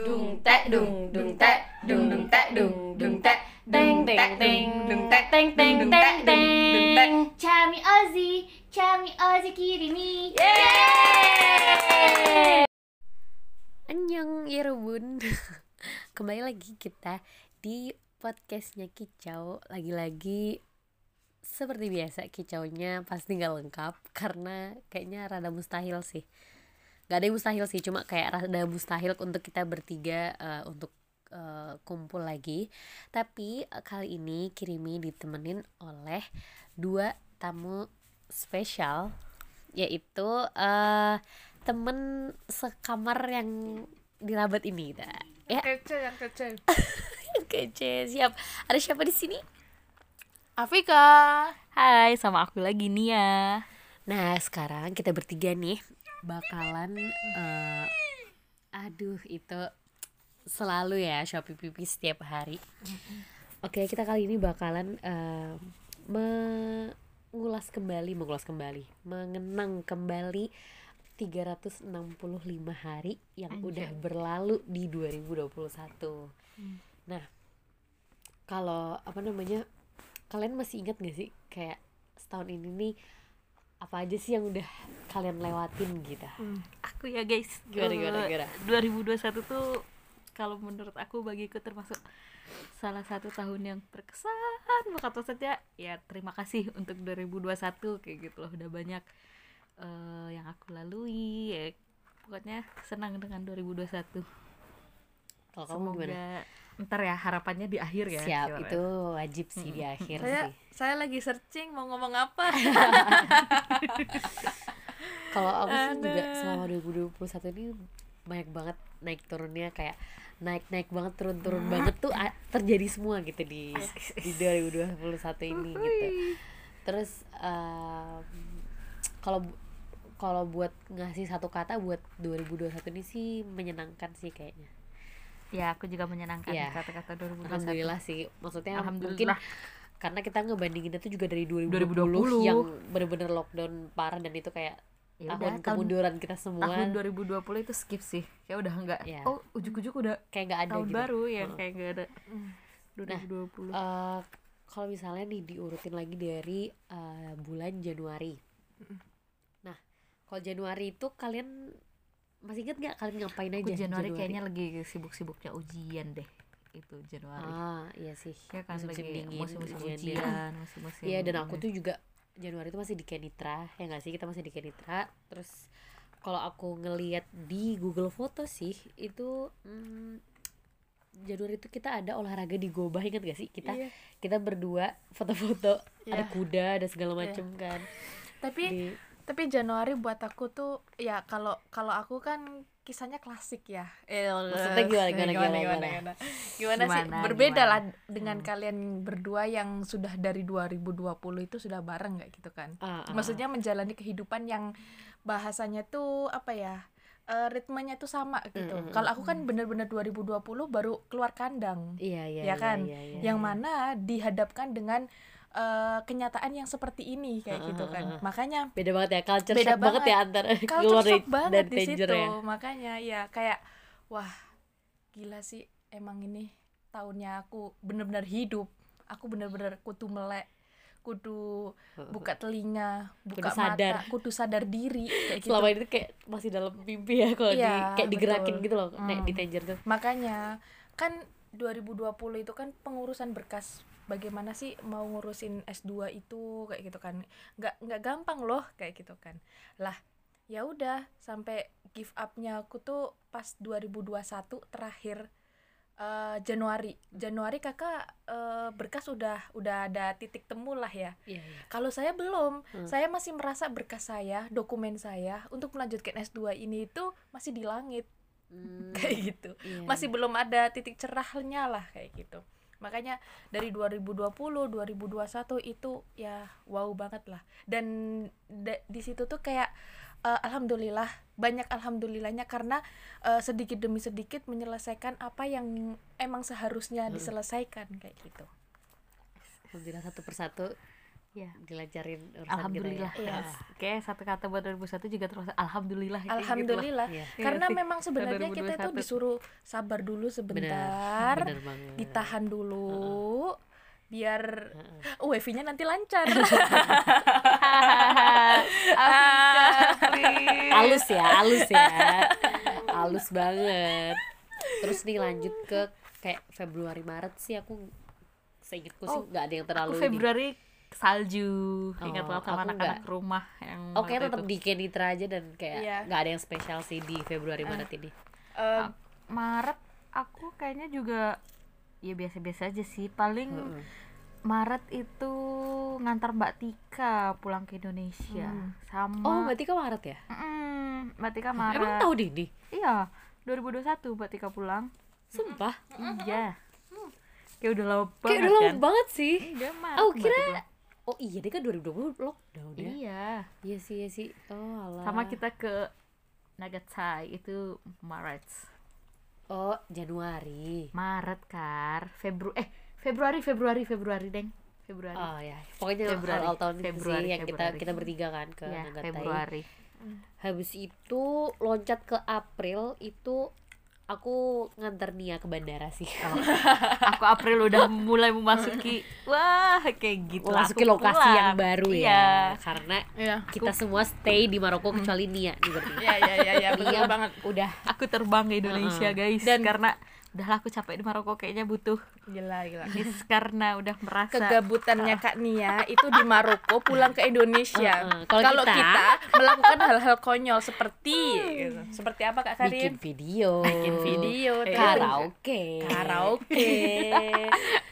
Dung tek dung dung tek dung dung tek dung dung tek Teng teng teng dung tek teng teng dung tek dung tek Chami Ozzy Chami Ozzy Kirimi Yeay! Annyeong Yerebun Kembali lagi kita di podcastnya Kicau. Lagi-lagi seperti biasa kicaunya pasti nggak lengkap Karena kayaknya rada mustahil sih Gak ada yang mustahil sih cuma kayak rada mustahil untuk kita bertiga eh, Untuk eh, kumpul lagi. Tapi eh, kali ini Kirimi ditemenin oleh dua tamu spesial Yaitu eh temen sekamar yang dirabat ini dah ya. Kece yang kece. Kece siap. Ada siapa di sini? Afika. Hai sama aku lagi Nia. Nah sekarang kita bertiga nih bakalan eh, aduh itu selalu ya shopee pipi setiap hari. Oke kita kali ini bakalan eh, mengulas kembali mengulas kembali mengenang kembali 365 hari yang udah berlalu di 2021 nah kalau apa namanya kalian masih ingat gak sih kayak setahun ini nih apa aja sih yang udah kalian lewatin gitu? Aku ya guys. Gimana, gimana, eh, gimana? 2021 tuh kalau menurut aku bagiku termasuk salah satu tahun yang berkesan banget. Maksudnya ya terima kasih untuk 2021 kayak gitu loh. Udah banyak eh, yang aku lalui ya. Pokoknya senang dengan 2021 kalau kamu gimana ntar ya harapannya di akhir ya siap gimana? itu wajib sih di akhir Saya sih. saya lagi searching mau ngomong apa. Kalau aku sih juga selama 2021 ini banyak banget naik turunnya kayak naik naik banget turun turun banget tuh terjadi semua gitu di di 2021 ini gitu. Terus kalau kalau buat ngasih satu kata buat 2021 ini sih menyenangkan sih kayaknya ya aku juga menyenangkan Iya. kata-kata 2021 alhamdulillah sih maksudnya mungkin Alhamdulillah. karena kita ngebandinginnya tuh juga dari 2020, 2020. yang bener-bener lockdown parah dan itu kayak Ya tahun udah, tahun- kemunduran kita semua tahun 2020 itu skip sih kayak udah enggak Iya. oh ujuk-ujuk udah kayak nggak ada tahun gitu. baru ya Heeh. kayak enggak ada Hmm. 2020 Eh, kalau misalnya nih diurutin lagi dari eh, bulan Januari. Nah, kalau Januari itu kalian masih inget nggak kalian ngapain aja? aku Januari, kayaknya lagi sibuk-sibuknya ujian deh itu Januari Ah, iya sih. ya kan musim-musim lagi dingin, musim-musim ujian musim-musim Iya, dan aku tuh juga Januari itu masih di Kenitra, ya nggak sih? Kita masih di Kenitra. Terus kalau aku ngeliat di Google Foto sih, itu hmm, Januari itu kita ada olahraga di Gobah, inget gak sih? Kita Iya. kita berdua foto-foto, ada Iya. kuda, ada segala Iya. macem kan. tapi Di- tapi Januari buat aku tuh ya kalau kalau aku kan kisahnya klasik ya. Eh, Maksudnya gimana, gimana, gimana, gimana, gimana? gimana, Gimana? Sih? Gimana, berbeda gimana? lah dengan kalian berdua yang sudah dari 2020 itu sudah bareng nggak gitu kan? Ah, ah, maksudnya menjalani kehidupan yang bahasanya tuh apa ya eh, ritmenya tuh sama gitu. Mm, mm, kalau aku kan bener-bener 2020 baru keluar kandang. Iya iya ya kan? iya, iya, yang iya. mana dihadapkan dengan eh, kenyataan yang seperti ini kayak Ah, gitu ah, kan ah. makanya beda banget ya culture Beda shock banget banget. ya antara culture shock banget dari di situ ya makanya ya kayak wah gila sih emang ini tahunnya aku bener-bener hidup aku bener-bener kudu melek kudu buka telinga buka Kudu sadar. mata kudu sadar diri kayak gitu selama ini kayak masih dalam mimpi ya kalau di Iya, kayak digerakin betul. gitu loh nek Hmm. di Tanger tuh makanya kan 2020 itu kan pengurusan berkas bagaimana sih mau ngurusin S2 itu kayak gitu kan. Nggak nggak gampang loh kayak gitu kan. Lah ya udah sampai give upnya aku tuh pas 2021 terakhir eh, Januari. Januari kakak eh, berkas udah udah ada titik temu lah ya. Iya iya. Kalau saya belum. Hmm. saya masih merasa berkas saya dokumen saya untuk melanjutkan S2 ini itu masih di langit. Hmm, kayak gitu. Iya. masih belum ada titik cerahnya lah kayak gitu makanya dari 2020 2021 itu ya wow banget lah. Dan da- di situ tuh kayak eh, alhamdulillah banyak alhamdulillahnya karena eh, sedikit demi sedikit menyelesaikan apa yang emang seharusnya Hmm. diselesaikan kayak gitu. Alhamdulillah satu persatu ya dilancarin urusan alhamdulillah kita ya. Iya. oke satu kata buat 2001 juga termasuk alhamdulillah gitu lah. alhamdulillah Iya. Iya karena sih. memang sebenarnya kita itu 2021. disuruh sabar dulu bener sebentar bener banget ditahan dulu biar Heeh. oh, wifi-nya nanti lancar halus ya halus ya halus banget terus nih lanjut ke kayak Februari Maret sih aku seingatku sih Oh, nggak ada yang aku terlalu ini Salju ingat Oh, banget sama aku anak-anak rumah yang Oke waktu tetap di Kenitra aja dan kayak Iya. nggak ada yang spesial sih di Februari Maret ini. Eh, Maret aku kayaknya juga ya biasa-biasa aja sih. Paling Heeh. Maret itu ngantar Mbak Tika pulang ke Indonesia. Hmm. sama oh berarti kan Maret ya? Mm, Mbak Tika Maret. emang tahu Dini iya 2021 Mbak Tika pulang. Sumpah? Iya. Kayak udah lama banget kayak udah lama kan? banget sih. Iya, Maret aku Mbak kira Tika. Oh iya dia kan 2020 lockdown ya? Iya. Iya sih iya sih. Oh alah. Sama kita ke Nagasaki itu Maret. Oh Januari. Maret kar. Februari eh Februari Februari Februari deng. Februari. Oh ya, pokoknya Februari, awal tahun Februari, sih yang kita kita bertiga kan ke ya Nagatai. Februari. Habis itu loncat ke April itu aku nganter Nia ke bandara sih. aku April udah mulai memasuki wah kayak gitu Memasuki aku lokasi pulang. yang baru iya. ya. Karena Iya. kita semua stay di Maroko kecuali Nia nih berarti. Iya iya iya iya betul Nia banget. udah aku terbang ke Indonesia guys Dan- karena udahlah aku capek di Maroko kayaknya butuh Gila gila. guys karena udah merasa Kegabutannya Kak Nia itu di Maroko pulang ke Indonesia. Heeh. Kalau Kalau kita- kita, melakukan hal-hal konyol seperti gitu. Seperti apa Kak bikin Karin? video, Bikin video, Eh, karaoke, karaoke,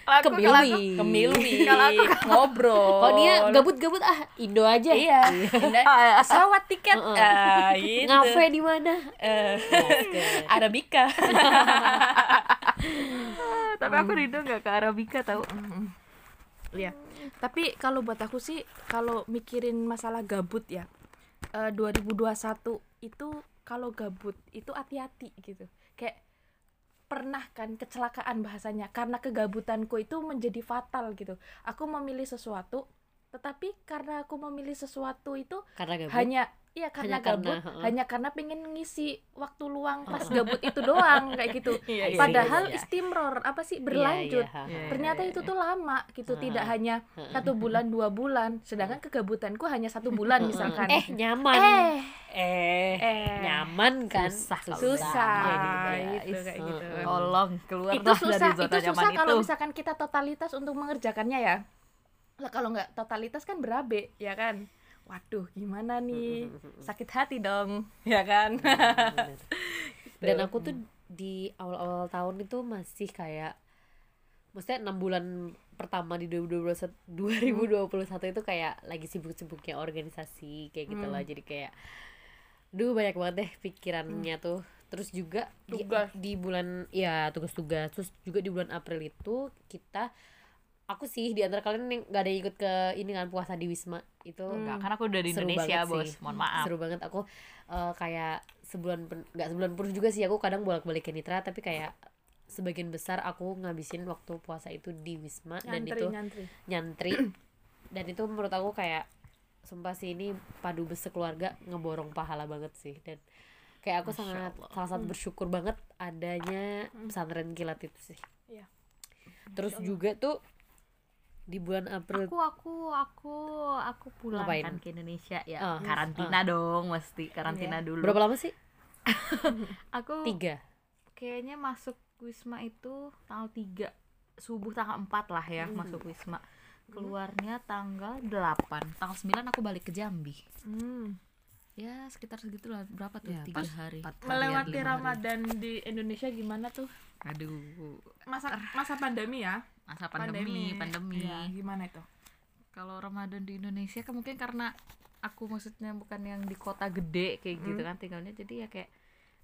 Kalau ke aku- kalau aku- Milwi. ke Milwi, Kalau aku ngobrol. Kok Nia gabut-gabut ah Indo aja. Iya, pesawat tiket, Heeh. ah, gitu. Ngafe di mana? Eh, Gaskeun. Arabica. tapi aku rindu nggak ke Arabica tahu Iya. Tapi kalau buat aku sih kalau mikirin masalah gabut ya. eh, 2021 itu kalau gabut itu hati-hati gitu. Kayak pernah kan kecelakaan bahasanya karena kegabutanku itu menjadi fatal gitu. Aku memilih sesuatu tetapi karena aku memilih sesuatu itu Karena gabut. hanya iya karena Hanya karena, gabut heeh. hanya karena pengen ngisi waktu luang pas gabut itu doang kayak gitu. Iya, iya, Padahal iya, iya. istimror apa sih Iya, berlanjut iya, ha, ha. Iya. ternyata itu tuh lama gitu Heeh. tidak hanya satu bulan dua bulan sedangkan kegabutanku hanya satu bulan misalkan eh nyaman eh eh, eh nyaman kan Susah susah Iya, gitu ya. itu kayak gitu tolong keluar itu susah dari zona itu susah kalau itu misalkan kita totalitas untuk mengerjakannya ya lah kalau nggak totalitas kan berabe ya kan? Waduh gimana nih? Sakit hati dong ya kan? Bener. dan aku tuh di awal-awal tahun itu masih kayak maksudnya enam bulan pertama di 2021 2021 itu kayak lagi sibuk-sibuknya organisasi kayak gitu lah. Jadi kayak duh banyak banget deh pikirannya tuh. Terus juga di, Tugas. di bulan ya tugas-tugas. Terus juga di bulan April itu kita aku sih di antara kalian yang gak ada yang ikut ke ini kan puasa di Wisma itu Enggak, karena aku udah di Seru Indonesia bos. sih. mohon maaf. Seru banget. Aku eh, kayak sebulan nggak sebulan penuh juga sih aku kadang bolak-balik ke Nitra tapi kayak sebagian besar aku ngabisin waktu puasa itu di Wisma dan nyantri itu nyantri. nyantri. Dan itu menurut aku kayak sumpah sih ini padu bes keluarga ngeborong pahala banget sih. Dan kayak aku Masya sangat Allah. salah satu bersyukur banget adanya pesantren kilat itu sih. Iya. terus juga tuh di bulan April. Aku aku aku aku pulang Ngapain? kan ke Indonesia ya. Ah, karantina dong mesti karantina dulu. Berapa lama sih? Aku tiga. kayaknya masuk wisma itu tanggal 3 subuh tanggal 4 lah ya masuk wisma. Keluarnya tanggal 8 tanggal 9 aku balik ke Jambi. Hmm. Ya sekitar segitulah. Berapa tuh? Ya, tiga pas- hari. melewati lima hari. Ramadan di Indonesia gimana tuh? Aduh. Masa masa pandemi ya? Masa pandemi pandemi, Iya, gimana itu? Kalau Ramadan di Indonesia kan mungkin karena aku maksudnya bukan yang di kota gede kayak gitu kan tinggalnya. Jadi ya kayak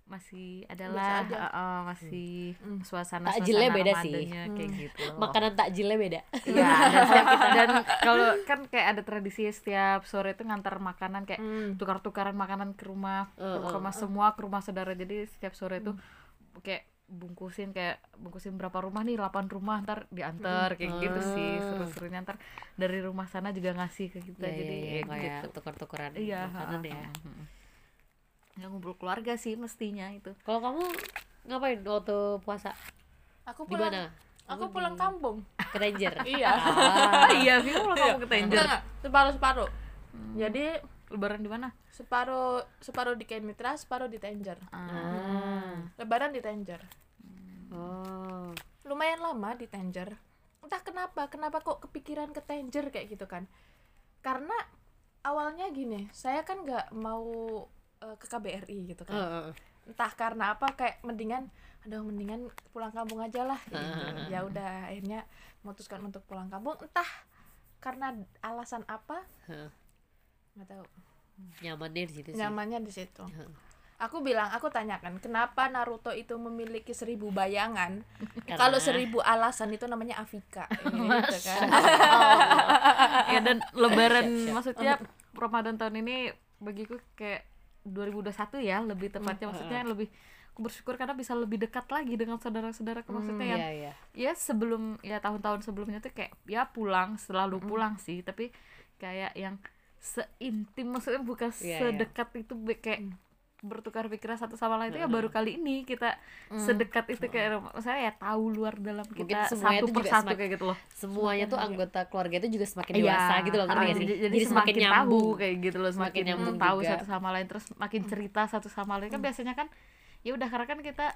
masih adalah uh, uh, masih Hmm. suasana Takjilnya beda sih. Ramadannya kayak gitu. Loh. makanan takjilnya beda. Iya, dan dan kalau kan kayak ada tradisi setiap sore itu ngantar makanan kayak Hmm. tukar-tukaran makanan ke rumah, Uh, ke uh, rumah semua, ke rumah saudara. Jadi setiap sore itu kayak bungkusin kayak bungkusin berapa rumah nih? 8 rumah ntar diantar kayak gitu sih Ah. seru-serunya. Ntar dari rumah sana juga ngasih ke kita. Iya, jadi iya, iya, ya kayak gitu. tukar-tukaran iya makanan ya ya ngumpul keluarga sih mestinya itu. Kalau kamu ngapain waktu puasa? Aku pulang. mana? Aku Kamu pulang di- kampung. Ke Ranger? Iya. Ah, iya Vino kalau kamu ke enggak separuh separuh jadi lebaran di mana? separuh separuh di Ken Mitra separuh di Tenjer ah. lebaran di Tenjer oh. Lumayan lama di Tenjer entah kenapa kenapa kok kepikiran ke Tenjer kayak gitu kan. Karena awalnya gini saya kan nggak mau eh, ke KBRI gitu kan. Heeh. entah karena apa kayak mendingan aduh mendingan pulang kampung aja lah gitu. ya udah akhirnya memutuskan untuk pulang kampung. Entah karena alasan apa Heeh. nggak tahu. Nyamannya di situ sih. Nyamannya di situ. Aku bilang aku tanyakan kenapa Naruto itu memiliki seribu bayangan? Karena- kalau seribu alasan itu namanya Afika. Gitu kan. Ya dan lebaran maksudnya Ramadan tahun ini bagiku kayak 2021 ya lebih tepatnya. Maksudnya lebih aku bersyukur karena bisa lebih dekat lagi dengan saudara-saudaraku maksudnya yang iya iya. ya sebelum ya tahun-tahun sebelumnya tuh kayak ya pulang selalu pulang sih. Tapi kayak yang seintim maksudnya bukan Iya, iya. sedekat itu be- kayak bertukar pikiran satu sama lain itu ya baru kali ini kita sedekat itu kayak saya ya tahu luar dalam kita satu persatu kayak gitu loh. semuanya tuh anggota keluarga itu juga semakin Iya, dewasa gitu loh ngerti sih? jadi, jadi, semakin, tahu nyambung. kayak gitu loh Semakin semakin, nyambung tahu juga. satu sama lain terus makin cerita satu sama lain. Kan biasanya kan ya udah karena kan kita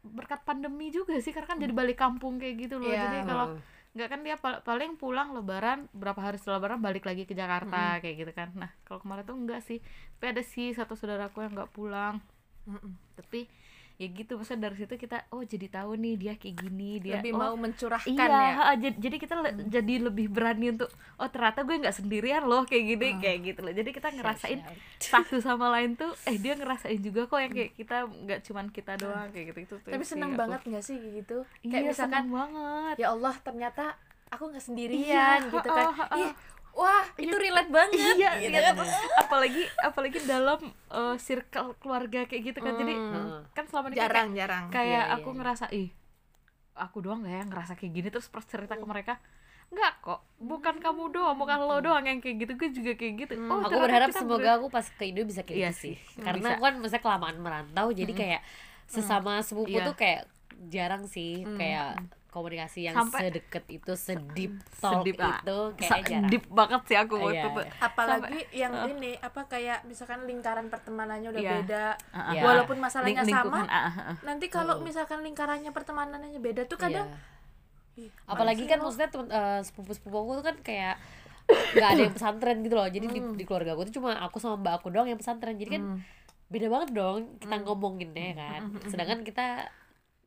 berkat pandemi juga sih karena kan jadi balik kampung kayak gitu loh. Iya. jadi kalau. Nggak kan dia pal- paling pulang lebaran berapa hari setelah lebaran balik lagi ke Jakarta kayak gitu kan. Nah kalau kemarin tuh enggak sih. Tapi ada sih satu saudaraku yang nggak pulang. Mm-mm. tapi ya gitu maksudnya dari situ kita oh jadi tahu nih dia kayak gini dia lebih oh, mau mencurahkan iya ya? jadi, kita le- jadi lebih berani untuk oh ternyata gue nggak sendirian loh kayak gini kayak gitu loh. Jadi kita ngerasain satu sama lain tuh eh dia ngerasain juga kok yang kayak kita nggak cuman kita doang kayak gitu itu tuh tapi seneng banget nggak sih kayak gitu? Iya kayak misalkan seneng banget. Ya Allah ternyata aku nggak sendirian Iya, gitu kan. ha, ha, ha. Ih, wah itu relate banget iya, gitu iya. kan. apalagi apalagi dalam eh, circle keluarga kayak gitu kan jadi Heeh. kan selama ini kan jarang jarang kayak Iya, iya, aku iya. ngerasa ih aku doang gak ya ngerasa kayak gini terus pas cerita ke mereka Enggak kok, bukan kamu doang, bukan lo doang yang kayak gitu, gue juga kayak gitu. Oh, aku berharap semoga ber- aku pas ke Indo bisa kayak Iya gitu sih sih, karena bisa. aku kan maksudnya kelamaan merantau jadi kayak sesama sepupu Iya. tuh kayak jarang sih kayak komunikasi yang Sampai- sedekat itu sedip talk sedip ah. itu kayak jarang deep banget sih aku waktu Iya, itu. iya. apalagi yang ini apa kayak misalkan lingkaran pertemanannya udah Iya. beda Iya. walaupun masalahnya Ling- sama ah, ah. nanti kalau misalkan lingkarannya pertemanannya beda tuh kadang Iya. ih, apalagi kan maksudnya temen- eh, sepupu-sepupu aku tuh kan kayak nggak ada yang pesantren gitu loh jadi di, di keluarga aku tuh cuma aku sama mbak aku doang yang pesantren jadi kan Hmm. beda banget dong kita ngomonginnya kan sedangkan kita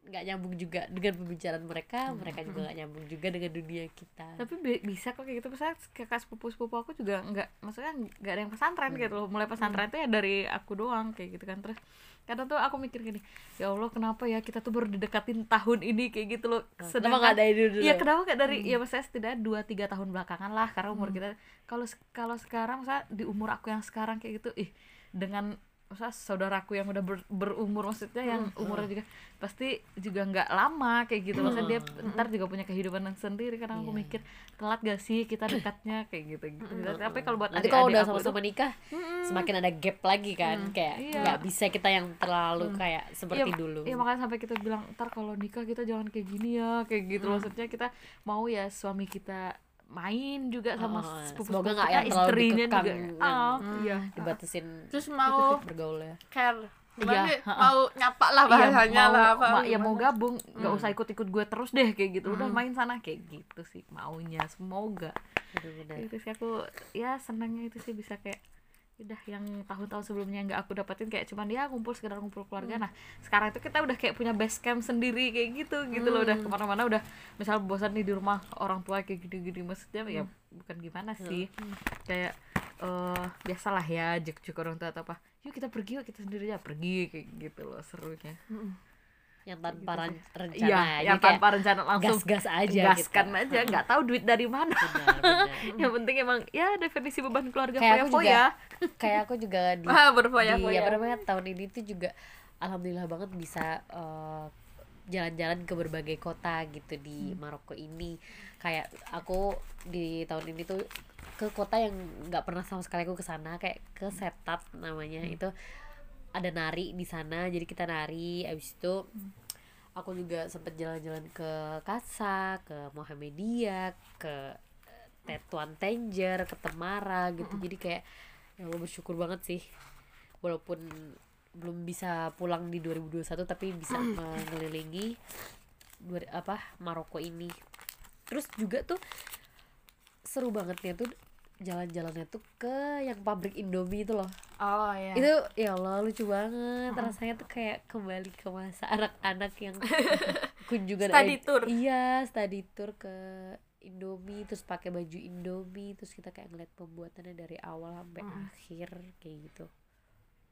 nggak nyambung juga dengan pembicaraan mereka mereka juga nggak nyambung juga dengan dunia kita Tapi bi- bisa kok kayak gitu. Misalnya kakak sepupu-sepupu aku juga nggak, maksudnya nggak ada yang pesantren gitu loh. Mulai pesantren tuh ya dari aku doang kayak gitu kan. Terus kadang tuh aku mikir gini, ya Allah kenapa ya kita tuh baru didekatin tahun ini kayak gitu loh. kenapa nggak dari dulu dulu Iya kenapa kayak dari ya maksudnya setidaknya dua tiga tahun belakangan lah karena umur kita kalau kalau sekarang misalnya di umur aku yang sekarang kayak gitu ih dengan maksudnya saudaraku yang udah ber- berumur maksudnya yang umurnya juga pasti juga nggak lama kayak gitu. Maksudnya dia ntar juga punya kehidupan yang sendiri. Kadang aku Iya. mikir telat gak sih kita dekatnya? Kayak gitu gitu. Tapi kalau buat nanti kalau udah sama-sama nikah semakin ada gap lagi kan kayak Iya. nggak bisa kita yang terlalu kayak seperti Iya, dulu. Iya makanya sampai kita bilang ntar kalau nikah kita jangan kayak gini ya kayak gitu. Maksudnya kita mau ya suami kita main juga Oh, sama sepupu semoga nggak yang terlalu istrinya dikekang juga. yang- ah. Iya. Dibatasin terus mau bergaulnya. Care Iya, gimana mau nyapa lah Iya, bahasanya mau, lah apa ma- ya mau gabung nggak usah ikut-ikut gue terus deh kayak gitu. Udah main sana kayak gitu sih maunya. Semoga. Bener-bener. itu sih aku ya senangnya itu sih bisa kayak udah yang tahun-tahun sebelumnya nggak aku dapetin kayak cuman ya ngumpul sekedar ngumpul keluarga. Nah sekarang itu kita udah kayak punya base camp sendiri kayak gitu gitu loh. Udah ke mana-mana udah misal bosan nih di rumah orang tua kayak gini-gini maksudnya ya bukan gimana sih. Kayak eh biasalah ya juk-juk orang tua atau apa. Yuk kita pergi yuk kita sendiri aja pergi kayak gitu loh serunya yang tanpa ran- rencana iya jadi yang tanpa rencana langsung gas-gas aja gaskan gitu. aja nggak tahu duit dari mana. Benar, benar. yang penting emang ya definisi beban keluarga kayak aku juga kayak aku juga di ah di apa namanya tahun ini tuh juga alhamdulillah banget bisa eh, jalan-jalan ke berbagai kota gitu di Maroko ini. Kayak aku di tahun ini tuh ke kota yang nggak pernah sama sekali aku ke sana kayak ke Setat namanya itu ada nari di sana jadi kita nari. Abis itu aku juga sempet jalan-jalan ke Kasa ke Mohamedia ke eh, Tetuan Tanger ke Temara gitu. Jadi kayak ya Allah bersyukur banget sih. Walaupun belum bisa pulang di 2021 tapi bisa mengelilingi dua, apa Maroko ini. Terus juga tuh seru bangetnya tuh jalan-jalannya tuh ke yang pabrik Indomie itu loh oh ya itu ya Allah lucu banget. Rasanya tuh kayak kembali ke masa anak-anak yang kunjungan Study tour. iya study tour ke Indomie terus pakai baju Indomie terus kita kayak ngeliat pembuatannya dari awal sampai akhir kayak gitu.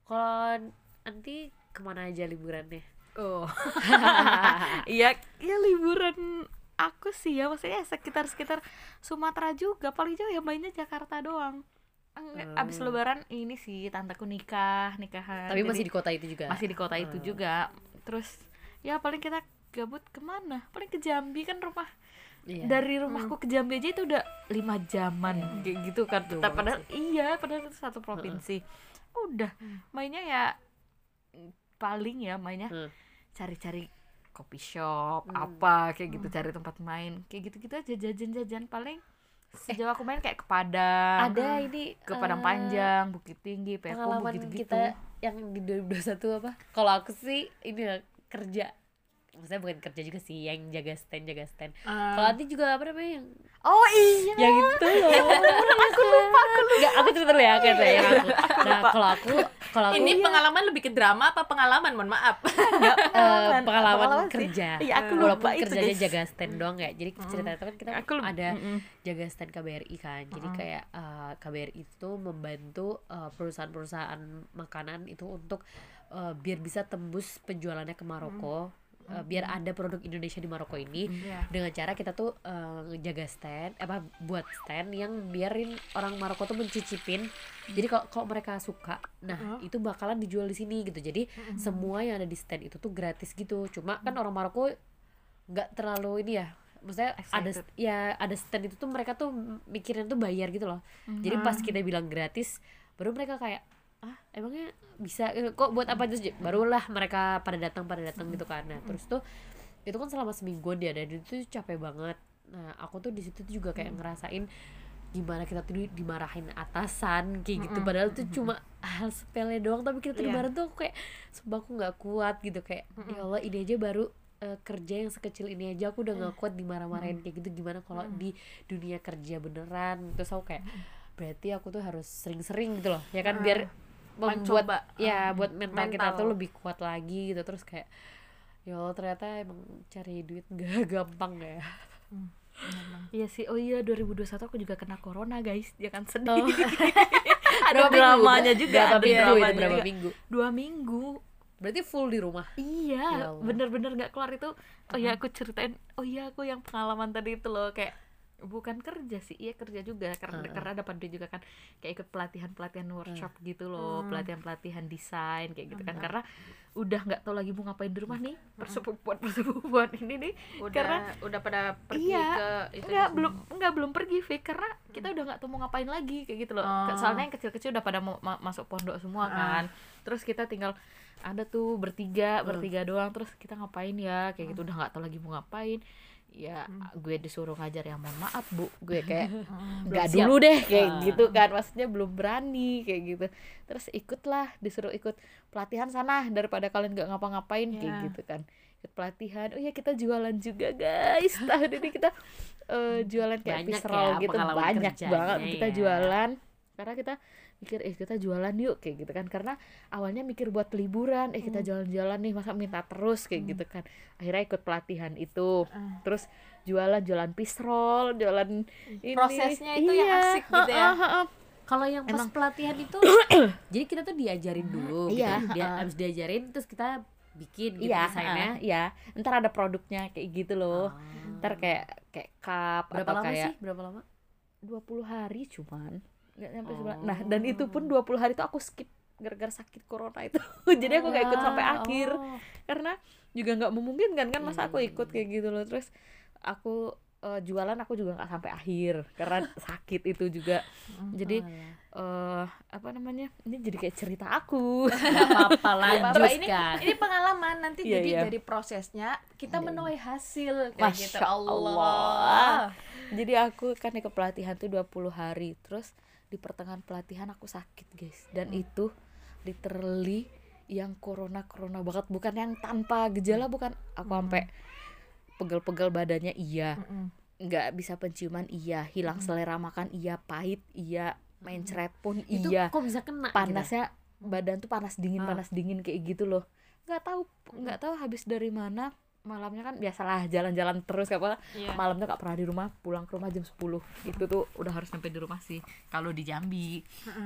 Kalau nanti ke mana aja liburannya? Oh. Iya, ya liburan aku sih ya. Maksudnya sekitar-sekitar Sumatera juga. Paling jauh ya mainnya Jakarta doang. Enggak, abis lebaran ini sih tanteku nikah, nikahan. tapi masih di kota itu juga masih di kota itu juga. Terus ya paling kita gabut ke mana? Paling ke Jambi kan rumah Iya. dari rumahku ke Jambi aja itu udah lima jaman kayak gitu kan. Banget padahal iya, padahal itu satu provinsi. Udah mainnya ya paling ya mainnya Hmm. cari-cari kopi shop Hmm. apa kayak gitu cari tempat main kayak gitu-gitu aja jajan-jajan paling sejauh aku main kayak ke Padang ada ini ke Padang eh, Panjang Bukit Tinggi Peko pengalaman gitu-gitu. kita yang di 2021 apa? Kalau aku sih ini ya, kerja maksudnya bukan kerja juga sih yang jaga stand jaga stand. Kalau nanti juga apa namanya yang oh iya. Yang itu loh. Aku lupa aku lupa. Nggak, aku cerita dulu ya aku cerita yang aku nah kalau aku kalau aku ini pengalaman lebih ke drama apa pengalaman? Mohon maaf. Eh, pengalaman, Pengalaman sih. kerja. Iya, aku walaupun lupa itu, kerjanya guys. jaga stand doang ya. Jadi cerita itu kan kita Aku lupa. ada Mm-mm. jaga stand KBRI kan. Jadi kayak eh, KBRI itu membantu eh, perusahaan-perusahaan makanan itu untuk eh, biar bisa tembus penjualannya ke Maroko Eh, biar ada produk Indonesia di Maroko ini. Iya. dengan cara kita tuh eh, jaga stand apa buat stand yang biarin orang Maroko tuh mencicipin. Jadi kalau kalau mereka suka nah itu bakalan dijual di sini gitu. Jadi semua yang ada di stand itu tuh gratis gitu. Cuma kan orang Maroko nggak terlalu ini ya. Maksudnya ada Excited. ya ada stand itu tuh mereka tuh mikirin tuh bayar gitu loh. Jadi pas kita bilang gratis baru mereka kayak ah emangnya bisa? Kok buat apa? Terus barulah mereka pada datang pada datang gitu kan. Nah terus tuh itu kan selama semingguan dia dan itu capek banget. Nah aku tuh di situ tuh juga kayak ngerasain gimana kita tuh di- dimarahin atasan kayak gitu. Padahal tuh cuma hal sepele doang tapi kita tuh Iya. dimarahin tuh aku kayak sumpah aku nggak kuat gitu. Kayak ya Allah ini aja baru eh, kerja yang sekecil ini aja aku udah nggak kuat dimarah-marahin kayak gitu. Gimana kalau di dunia kerja beneran? Terus aku kayak berarti aku tuh harus sering-sering gitu loh. Ya kan biar membuat Mencoba. ya buat mental, kita mental. tuh lebih kuat lagi gitu terus kayak ya Allah ternyata emang cari duit gak gampang ya Iya sih, oh iya 2021 aku juga kena corona guys, jangan sedih. Oh. ada dramanya juga, berapa ada minggu dramanya berapa juga. minggu Dua minggu. berarti full di rumah Ya Iya, Allah. bener-bener nggak keluar itu. Oh iya aku ceritain, oh iya aku yang pengalaman tadi itu loh kayak bukan kerja sih, iya kerja juga karena karena dapat duit juga kan kayak ikut pelatihan-pelatihan workshop gitu loh, pelatihan-pelatihan desain kayak gitu kan. Karena udah nggak tahu lagi mau ngapain di rumah nih persepupuan persepupuan ini nih udah karena udah pada pergi Iya, ke itu Enggak, belum enggak belum pergi Fik karena kita udah nggak tahu mau ngapain lagi kayak gitu loh. Oh. Soalnya yang kecil-kecil udah pada mau ma- masuk pondok semua kan. Terus kita tinggal ada tuh bertiga, bertiga doang terus kita ngapain ya kayak gitu. Udah nggak tahu lagi mau ngapain. Ya gue disuruh ngajar ya mohon maaf Bu, gue kayak nggak siap. dulu deh kayak Ah. gitu kan. Maksudnya belum berani kayak gitu. Terus ikutlah disuruh ikut pelatihan sana daripada kalian nggak ngapa-ngapain kayak Ya. gitu kan. Ikut pelatihan. Oh ya kita jualan juga guys. Tahun ini kita eh, jualan kayak Banyak fish roll ya gitu banyak kerjanya banget kita ya. jualan karena kita mikir eh kita jualan yuk kayak gitu kan. Karena awalnya mikir buat liburan eh kita jalan-jalan nih masa minta terus kayak gitu kan. Akhirnya ikut pelatihan itu. Terus jualan jualan fish roll jualan ini. Prosesnya itu yang Iya, asik gitu ya. kalau yang pas Emang. pelatihan itu jadi kita tuh diajarin dulu Iya, gitu. dia habis diajarin terus kita bikin gitu iya desainnya. Ha, iya. Ntar ada produknya kayak gitu loh. Ah. ntar kayak kayak cup berapa atau lama kayak sih? Berapa lama? 20 hari cuman nggak nyampe Oh. sebulan nah dan itu pun 20 hari itu aku skip gara-gara sakit corona itu. Jadi aku gak ikut sampai Ah, akhir. Oh. karena juga nggak memungkinkan kan masa aku Iya, ikut iya, kayak gitu loh. Terus aku eh, jualan aku juga nggak sampai akhir. Karena sakit itu juga. Jadi Alah. eh apa namanya ini jadi kayak cerita aku. Apa-apa Bapak ini ini pengalaman. Nanti Iya, jadi iya. dari prosesnya kita menuai hasil. Kayak Masya gitu Allah. Allah. jadi aku kan ikut pelatihan tuh 20 hari. Terus di pertengahan pelatihan aku sakit guys. Dan itu literally yang corona corona banget. Bukan yang tanpa gejala bukan. Aku sampai pegel-pegel badannya iya. Nggak bisa penciuman iya. Hilang selera makan iya. Pahit iya. Mencret pun itu iya. kok bisa kena gitu? panasnya badan tuh panas dingin Ah. panas dingin kayak gitu loh. Nggak tahu nggak tahu habis dari mana malamnya kan biasalah jalan-jalan terus apa Iya. malamnya nggak pernah di rumah pulang ke rumah jam 10 itu tuh udah harus sampai di rumah sih kalau di Jambi.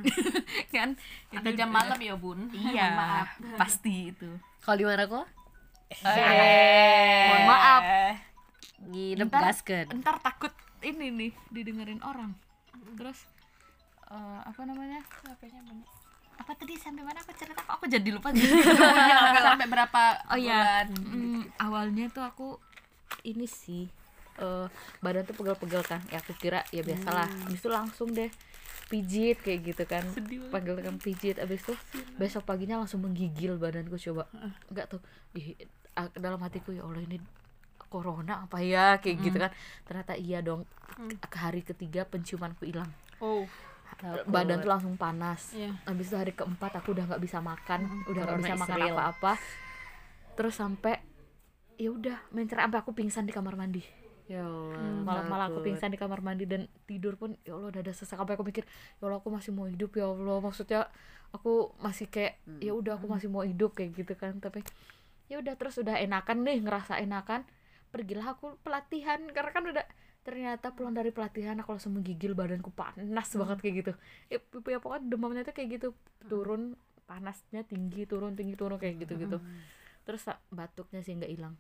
Kan? Ada itu jam malam ya bun. iya maaf. pasti itu. Kalau di mana kok Eh. Mohon maaf. nginep gaskeun ntar takut ini nih didengerin orang. Terus eh, apa namanya? Apa tadi sampai mana aku cerita? Kok aku jadi lupa jadi Sampai berapa Oh iya, bulan? Mm, awalnya tuh aku ini sih eh badan tuh pegel-pegel kan. Ya aku kira ya biasalah. Habis itu langsung deh pijit kayak gitu kan. Panggil kan pijit habis itu besok paginya langsung menggigil badanku coba. Enggak tuh ih, ah, dalam hatiku ya Allah ini corona apa ya kayak gitu kan. Ternyata iya dong. Ke hari ketiga penciumanku hilang. Oh. Badan tuh langsung panas Iya. habis itu hari keempat aku udah nggak bisa makan udah nggak bisa is makan apa-apa terus sampai ya udah mencer sampai aku pingsan di kamar mandi. Ya Allah malam-malam aku takut. pingsan di kamar mandi dan tidur pun ya Allah udah ada sesak. Sampai aku mikir ya Allah aku masih mau hidup ya Allah. Maksudnya aku masih kayak ya udah aku masih mau hidup kayak gitu kan. Tapi ya udah terus udah enakan nih ngerasa enakan. Pergilah aku pelatihan karena kan udah ternyata pulang dari pelatihan aku langsung menggigil badanku panas banget kayak gitu. Ya, ya pokoknya demamnya tuh kayak gitu turun panasnya tinggi turun tinggi turun kayak gitu gitu terus batuknya sih nggak hilang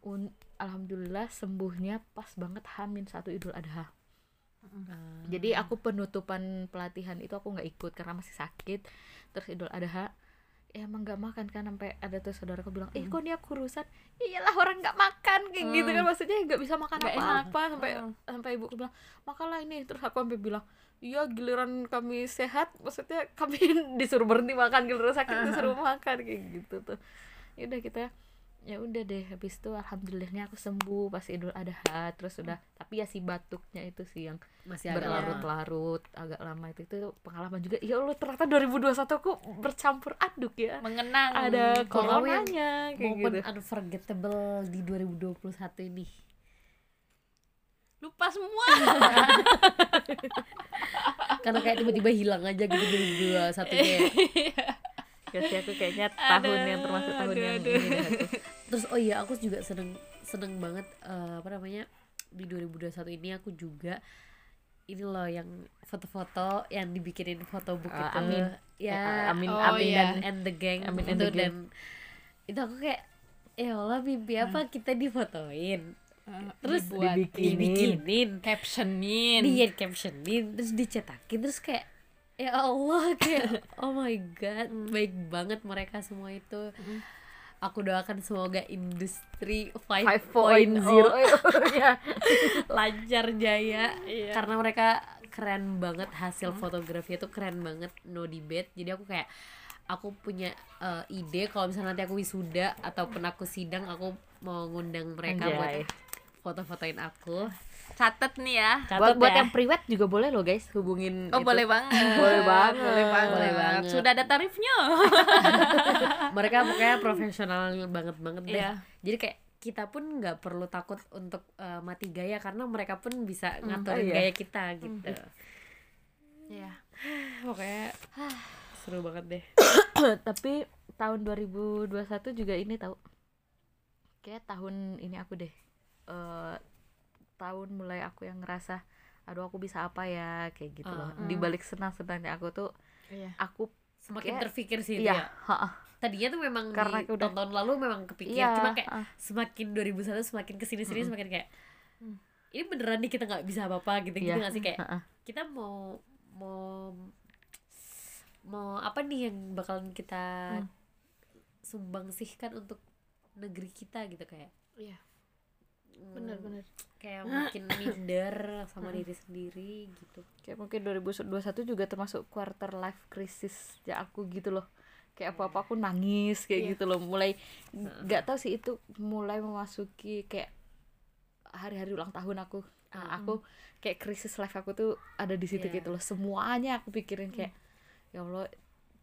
Un- alhamdulillah sembuhnya pas banget Hamin satu Idul Adha. Ah. jadi aku penutupan pelatihan itu aku nggak ikut karena masih sakit. Terus Idul Adha ya emang nggak makan kan sampai ada tuh saudaraku bilang eh kok dia kurusan? Iyalah orang nggak makan kayak gitu kan. Maksudnya nggak bisa makan apa-apa sampai Mm. sampai ibuku bilang makanlah ini. Terus aku sampai bilang iya giliran kami sehat maksudnya kami disuruh berhenti makan giliran sakit disuruh makan kayak gitu tuh. Ya udah kita ya udah deh habis itu alhamdulillahnya aku sembuh pas idul adha terus udah. Tapi ya si batuknya itu sih yang masih berlarut-larut agak lama itu itu pengalaman juga. Ya Allah ternyata 2021 aku bercampur aduk ya. Mengenang. ada coronanya kayak momen gitu. unforgettable di 2021 ini. Lupa semua. karena kayak tiba-tiba hilang aja gitu 2021 nya ya sih aku kayaknya tahun yang termasuk tahun yang ini deh aku. terus oh iya aku juga seneng seneng banget eh, apa namanya di 2021 ini aku juga ini loh yang foto-foto yang dibikinin fotobook Eh, itu Amin. ya Eh, Amin, Oh, Amin iya. dan and the gang Amin itu and the gang. dan itu aku kayak ya Allah mimpi apa kita difotoin terus Dibuat. dibikinin, dibikinin captionin. di captionin terus dicetakin terus kayak ya Allah kayak oh my god baik banget mereka semua itu. Aku doakan semoga industri 5.0 5.0 ya lancar jaya. Iya. karena mereka keren banget hasil fotografi itu keren banget no debate. Jadi aku kayak aku punya eh, ide kalau misalnya nanti aku wisuda ataupun aku sidang aku mau ngundang mereka Anjay. buat foto-fotoin aku Catet nih ya. buat buat ya. yang priwet juga boleh loh guys hubungin Oh itu. boleh banget. Boleh banget. Boleh banget. Boleh banget. Sudah ada tarifnya. mereka pokoknya profesional banget banget deh Iya. jadi kayak kita pun nggak perlu takut untuk eh, mati gaya karena mereka pun bisa ngaturin oh iya. gaya kita gitu Iya. pokoknya seru banget deh tapi tahun 2021 juga ini tahu kayak tahun ini aku deh eh tahun mulai aku yang ngerasa aduh aku bisa apa ya kayak gitu loh Ah. di balik senang senangnya aku tuh Iya. aku semakin Kayak- terpikir sih itu iya ya ha-ha. tadinya tuh memang Karena di udah- tahun lalu memang kepikir Iya, cuma kayak ah. semakin 2001 semakin ke sini sini semakin kayak Mm. ini beneran nih kita nggak bisa apa apa gitu gitu Iya. nggak sih kayak Ha-ha. kita mau mau mau apa nih yang bakalan kita Hmm. sumbangsihkan untuk negeri kita gitu kayak iya hmm, bener-bener kayak makin minder sama diri sendiri gitu. Kayak mungkin 2021 juga termasuk quarter life crisis ya aku gitu loh. Kayak apa apa aku nangis kayak Iya. gitu loh. Mulai nggak tahu sih itu mulai memasuki kayak hari-hari ulang tahun aku. Nah, aku kayak krisis life aku tuh ada di situ Iya. gitu loh. Semuanya aku pikirin kayak ya allah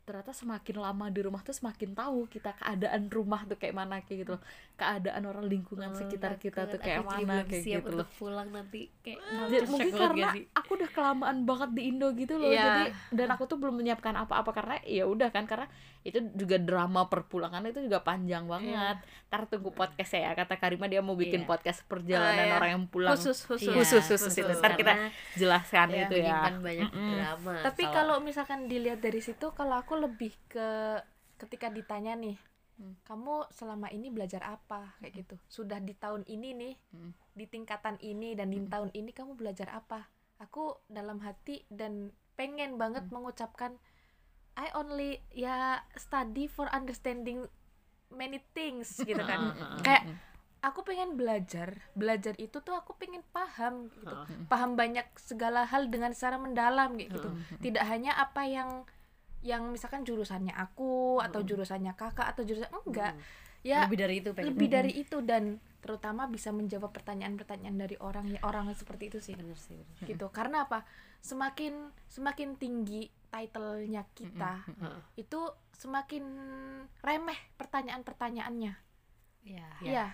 ternyata semakin lama di rumah tuh semakin tahu kita keadaan rumah tuh kayak mana kayak gitu loh. Keadaan orang lingkungan Oh, sekitar kita tuh kayak mana kayak siap gitu loh. pulang nanti kayak Ya, mungkin karena sih? Udah kelamaan banget di Indo gitu loh Iya. jadi dan aku tuh belum menyiapkan apa-apa karena ya udah kan karena itu juga drama perpulangan itu juga panjang banget ntar tunggu podcast ya kata Karima dia mau bikin Iya. podcast perjalanan Ah, iya. orang yang pulang khusus khusus Iya, khusus khusus itu ntar kita jelaskan Iya. itu ya banyak Mm-mm. drama tapi kalau misalkan dilihat dari situ kalau aku lebih ke ketika ditanya nih Hmm. kamu selama ini belajar apa kayak gitu sudah di tahun ini nih Hmm. di tingkatan ini dan di tahun ini kamu belajar apa aku dalam hati dan pengen banget mengucapkan I only ya study for understanding many things gitu kan. Kayak aku pengen belajar belajar itu tuh aku pengen paham gitu. Paham banyak segala hal dengan secara mendalam gitu. Tidak hanya apa yang yang misalkan jurusannya aku atau jurusannya kakak atau jurusan enggak ya lebih dari itu pengen. lebih dari itu dan terutama bisa menjawab pertanyaan-pertanyaan dari orang ya orang seperti itu sih. Bener sih bener. gitu. Karena apa? Semakin semakin tinggi titlenya kita itu semakin remeh pertanyaan-pertanyaannya. Iya. ya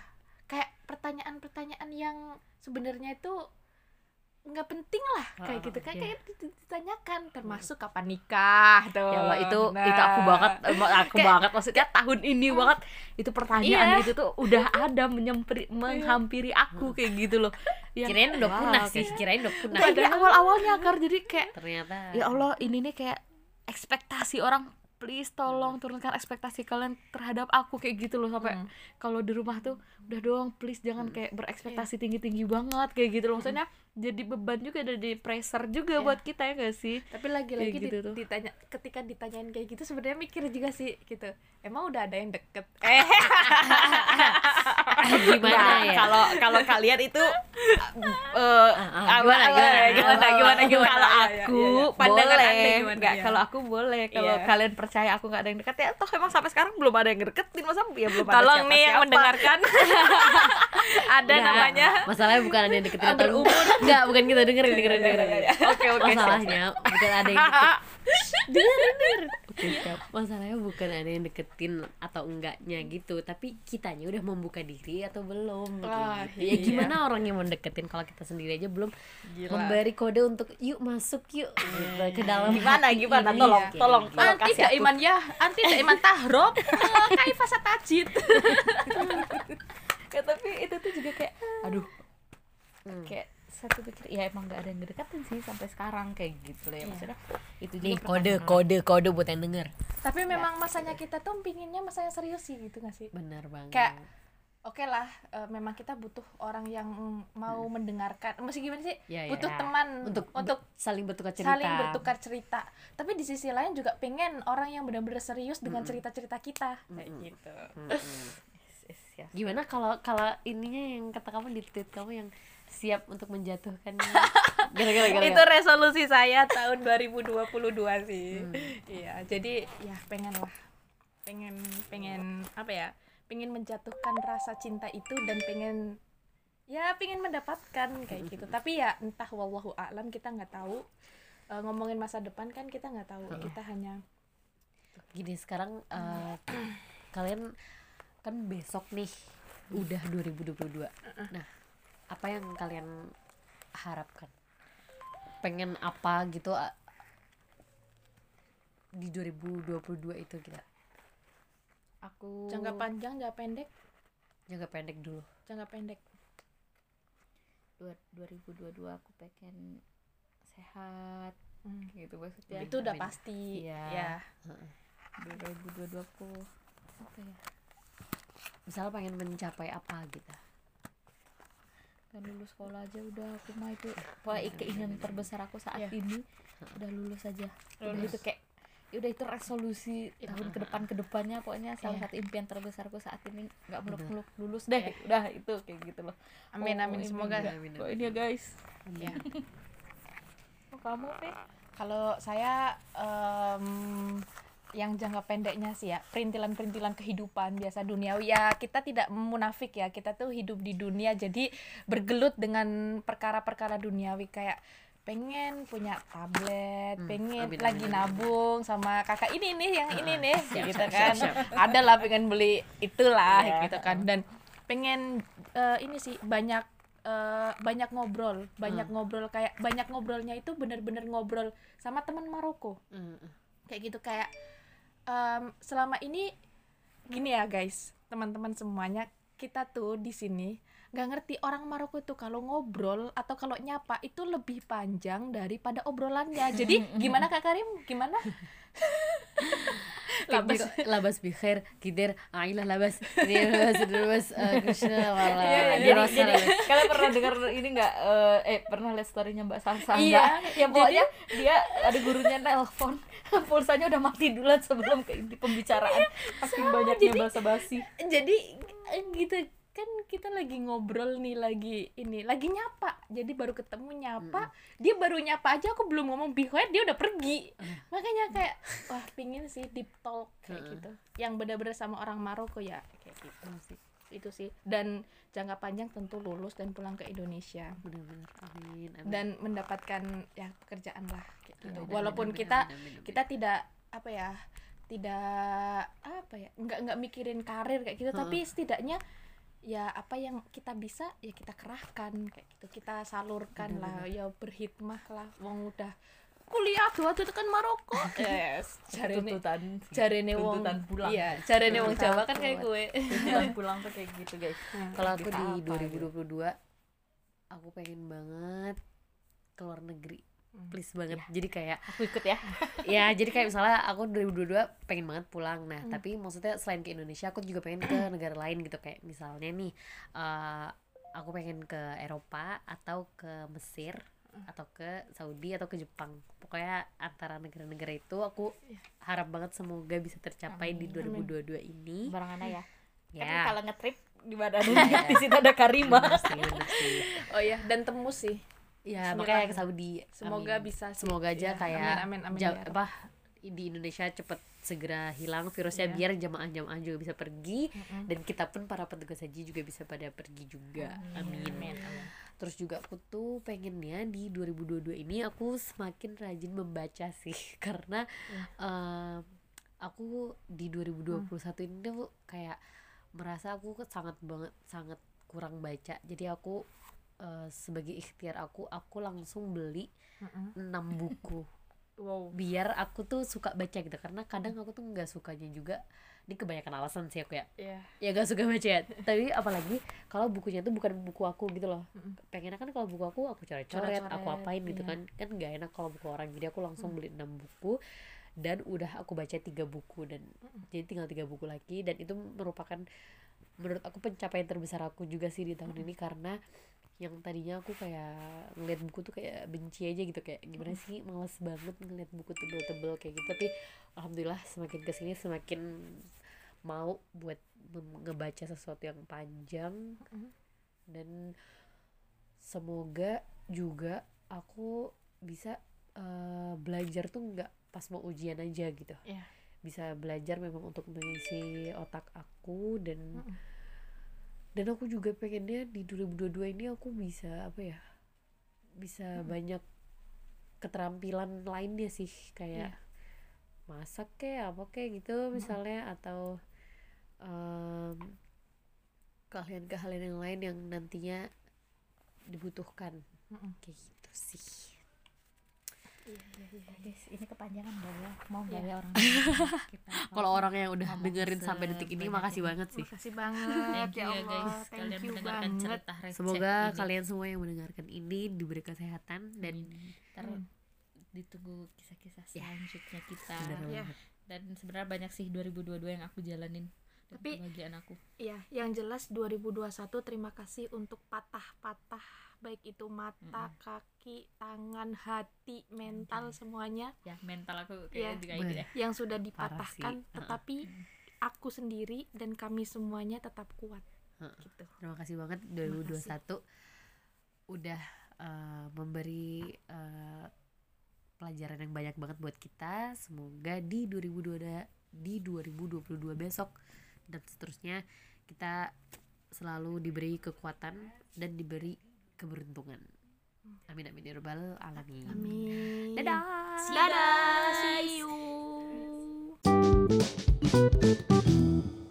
kayak pertanyaan-pertanyaan yang sebenarnya itu nggak penting lah kayak gitu. Kan iya. kayak dit- ditanyakan termasuk kapan nikah tuh. Ya Allah itu Nah. itu aku banget emang aku Kayak- banget maksudnya tahun ini banget itu pertanyaan Iya. itu tuh udah ada menyemperi menghampiri aku kayak gitu loh. Yang, kirain udah wah, punah sih kirain udah punah. Nah, iya, awal-awalnya kar jadi kayak ternyata. Ya Allah ini nih kayak ekspektasi orang please tolong turunkan ekspektasi kalian terhadap aku kayak gitu loh sampai Hmm. kalau di rumah tuh udah doang please jangan kayak berekspektasi tinggi tinggi banget kayak gitu loh. Maksudnya jadi beban juga jadi pressure juga Iya. buat kita ya gak sih? Tapi lagi-lagi gitu di- ditanya ketika ditanyain kayak gitu sebenarnya mikir juga sih gitu. Emang udah ada yang deket? Eh. Gimana Nah, ya? kalau kalau kalian itu ah, apa- gimana, gimana, gimana, gimana, gimana? kalau Ya, ya, aku ya, ya. Pandangan boleh. Gimana, nggak ya? kalau aku boleh. Kalau Iya. kalian percaya aku nggak ada yang dekat ya toh emang sampai sekarang belum ada yang deketin masa ya belum ada tolong nih yang mendengarkan. Ada namanya. masalahnya bukan ada yang deketin atau umur enggak bukan gitu dengerin dengerin dengerin oke oke masalahnya bukan ada yang dengerin dengerin Oke, siap. masalahnya bukan ada yang deketin atau enggaknya gitu tapi kitanya udah membuka diri atau belum? Wah, gitu. ya iya. gimana orang yang mau deketin kalau kita sendiri aja belum Gila. memberi kode untuk yuk masuk yuk gitu, ke dalam gimana hati gimana? ini. tolong tolong tolong anti kasih aku. Iman ya anti iman tahrob eh, kaifa satajid ya, tapi itu tuh juga kayak aduh. Hmm. kayak satu pikir ya emang gak ada yang deketin sih sampai sekarang kayak gitu loh ya. Maksudnya itu juga nih kode kode kode buat yang denger. Tapi memang masanya kita tuh pinginnya masa yang serius sih gitu gak sih? Benar banget. Kayak, oke lah eh, memang kita butuh orang yang mau mendengarkan. Mesti gimana sih? Ya, ya. butuh teman untuk untuk saling bertukar cerita. saling bertukar cerita. Tapi di sisi lain juga pengen orang yang benar-benar serius dengan cerita-cerita kita kayak gitu. Yes, yes, yes. gimana kalau kalau ininya yang kata kamu di tweet kamu yang siap untuk menjatuhkan gara itu resolusi saya tahun 2022 sih. Iya jadi ya pengen lah. Pengen pengen apa ya pengen menjatuhkan rasa cinta itu dan pengen ya pengen mendapatkan kayak gitu. Tapi ya entah wallahu a'lam kita nggak tahu. Eh, ngomongin masa depan kan kita nggak tahu. Kita hanya gini sekarang eh, kalian kan besok nih udah 2022 nah apa yang kalian harapkan? Pengen apa gitu di 2022 itu kita aku jangka panjang jangka pendek? Jangka pendek dulu. Jangka pendek. Dua- 2022 aku pengen sehat Hmm. gitu maksudnya. Itu udah pasti. Iya. ya 2022 aku apa ya? Misalnya pengen mencapai apa gitu kan lulus sekolah aja udah aku mah itu pokoknya keinginan terbesar aku saat Iya. ini udah lulus aja udah Lulus. itu kayak ya udah itu resolusi tahun ke depan ke depannya pokoknya salah Iya. satu impian terbesarku saat ini nggak muluk-muluk lulus deh udah itu kayak gitu loh amin Oh, amin semoga. Amin, Oh, amin. ini ya guys ya oh, kamu Pe? kalau saya em, yang jangka pendeknya sih ya perintilan-perintilan kehidupan biasa duniawi. Ya kita tidak munafik ya kita tuh hidup di dunia jadi bergelut dengan perkara-perkara duniawi. Kayak pengen punya tablet, Hmm, pengen amin, lagi amin, amin. nabung sama kakak ini nih yang ini nih siap, gitu siap, kan. siap, ada lah pengen beli itulah Iya. gitu kan. dan pengen eh, ini sih banyak eh, banyak ngobrol banyak Hmm. ngobrol kayak banyak ngobrolnya itu bener-bener ngobrol sama teman Maroko. Mm, kayak gitu kayak em, selama ini gini ya guys. Teman-teman semuanya kita tuh di sini nggak ngerti orang Maroko tuh kalau ngobrol atau kalau nyapa itu lebih panjang daripada obrolannya. Jadi gimana kak Karim? Gimana labas. Labas bikhair kider ailah labas. Ini labas labas eh, Krishna wala Iya, iya, jadi, Rosa, jadi labas. kalian pernah dengar ini nggak? Eh, eh pernah lihat storynya Mbak Salsa Iya, nggak? ya pokoknya dia ada gurunya nelpon. Pulsanya udah mati duluan sebelum ke inti pembicaraan. Saking banyaknya basa-basi. jadi eh, gitu kan kita lagi ngobrol nih lagi ini lagi nyapa. Jadi baru ketemu nyapa dia baru nyapa aja aku belum ngomong. Bihoet dia udah pergi. Makanya kayak wah pingin sih deep talk kayak Heeh. gitu. Yang benar-benar sama orang Maroko ya kayak gitu sih. itu sih. Dan jangka panjang tentu lulus dan pulang ke Indonesia. Benar-benar amin amin. Dan mendapatkan ya pekerjaan lah kayak gitu. Amin, walaupun amin, kita amin, amin, amin. kita tidak apa ya tidak apa ya nggak nggak mikirin karir kayak gitu. Heeh. tapi setidaknya ya apa yang kita bisa ya kita kerahkan kayak gitu. Kita salurkan lah ya berhikmah lah. Wong udah kuliah tuh waktu itu kan Maroko. Yes. Jarene tuntutan. jarene wong tuntutan pulang. iya jarene wong Jawa kan kayak pulang. gue. tuntutan pulang tuh kayak gitu guys. Kalau aku Kita di apa gitu? 2022 aku pengen banget keluar negeri. Hmm. Please banget. Jadi kayak aku ikut ya. Ya jadi kayak misalnya aku 2022 pengen banget pulang. Nah Hmm. tapi maksudnya selain ke Indonesia aku juga pengen ke negara lain gitu. Kayak misalnya nih eh, aku pengen ke Eropa atau ke Mesir Hmm. atau ke Saudi atau ke Jepang. Pokoknya antara negara-negara itu aku Iya. harap banget semoga bisa tercapai di Amin. 2022 ini. Barengan ya ya kan kalau ngetrip di mana di situ ada Karima. Oh ya dan temu sih ya makanya ke Saudi semoga Amin. bisa sih. semoga aja Ya, kayak amin amin amin jam- ya apa di Indonesia cepet segera hilang virusnya Iya. biar jamaah-jamaah juga bisa pergi Mm-mm. dan kita pun para petugas haji juga bisa pada pergi juga amin, Amin, amin. terus juga aku tuh pengennya di 2022 ini aku semakin rajin membaca sih karena Iya. em, aku di 2021 ini tuh kayak merasa aku sangat banget sangat kurang baca jadi aku eh, sebagai ikhtiar aku aku langsung beli Mm-mm. 6 buku. Wow. Biar aku tuh suka baca gitu karena kadang aku tuh nggak sukanya juga ini kebanyakan alasan sih aku ya. Ya ya gak suka baca ya. Tapi apalagi kalau bukunya tuh bukan buku aku gitu loh. Mm-mm. pengennya kan kalau buku aku aku coret-coret aku apain gitu iya. kan. Kan nggak enak kalau buku orang. Jadi aku langsung beli enam buku dan udah aku baca tiga buku dan jadi tinggal tiga buku lagi. Dan itu merupakan menurut aku pencapaian terbesar aku juga sih di tahun ini karena yang tadinya aku kayak ngeliat buku tuh kayak benci aja gitu kayak gimana sih males banget ngeliat buku tebel-tebel kayak gitu tapi alhamdulillah semakin ke sini semakin mau buat ngebaca sesuatu yang panjang Mhm. dan semoga juga aku bisa eh, belajar tuh nggak pas mau ujian aja gitu Iya. bisa belajar memang untuk mengisi otak aku dan Mm-mm. Dan aku juga pengennya di 2022 ini aku bisa apa ya bisa banyak keterampilan lainnya sih kayak Iya. masak kayak apa kayak gitu misalnya atau em, keahlian-keahlian yang lain yang nantinya dibutuhkan Mm-mm. kayak gitu sih guys. Ini kepanjangan gak ya. Mau Iya. gak ya orang kita kalau orang yang udah ngomong dengerin sampai detik ini makasih banget sih. Makasih banget ya Allah. guys. Thank kalian you mendengarkan banget. cerita semoga ini. kalian semua yang mendengarkan ini diberi kesehatan dan Hmm. ditunggu kisah-kisah Ya. selanjutnya kita. Ya. dan sebenarnya banyak sih 2022 yang aku jalanin Tapi- kebahagiaan aku. Iya, yang jelas 2021 terima kasih untuk patah-patah baik itu mata, kaki, tangan, hati, mental semuanya. Ya mental aku kayak juga ini deh yang sudah dipatahkan tetapi aku sendiri dan kami semuanya tetap kuat. Heeh. gitu. Terima kasih banget 2021 udah eh, memberi eh, pelajaran yang banyak banget buat kita. Semoga di 2022 di 2022 besok dan seterusnya kita selalu diberi kekuatan dan diberi keberuntungan. Amin amin ya robbal alamin. Amin. Dadah. See Dadah. See you. Dadah. See you.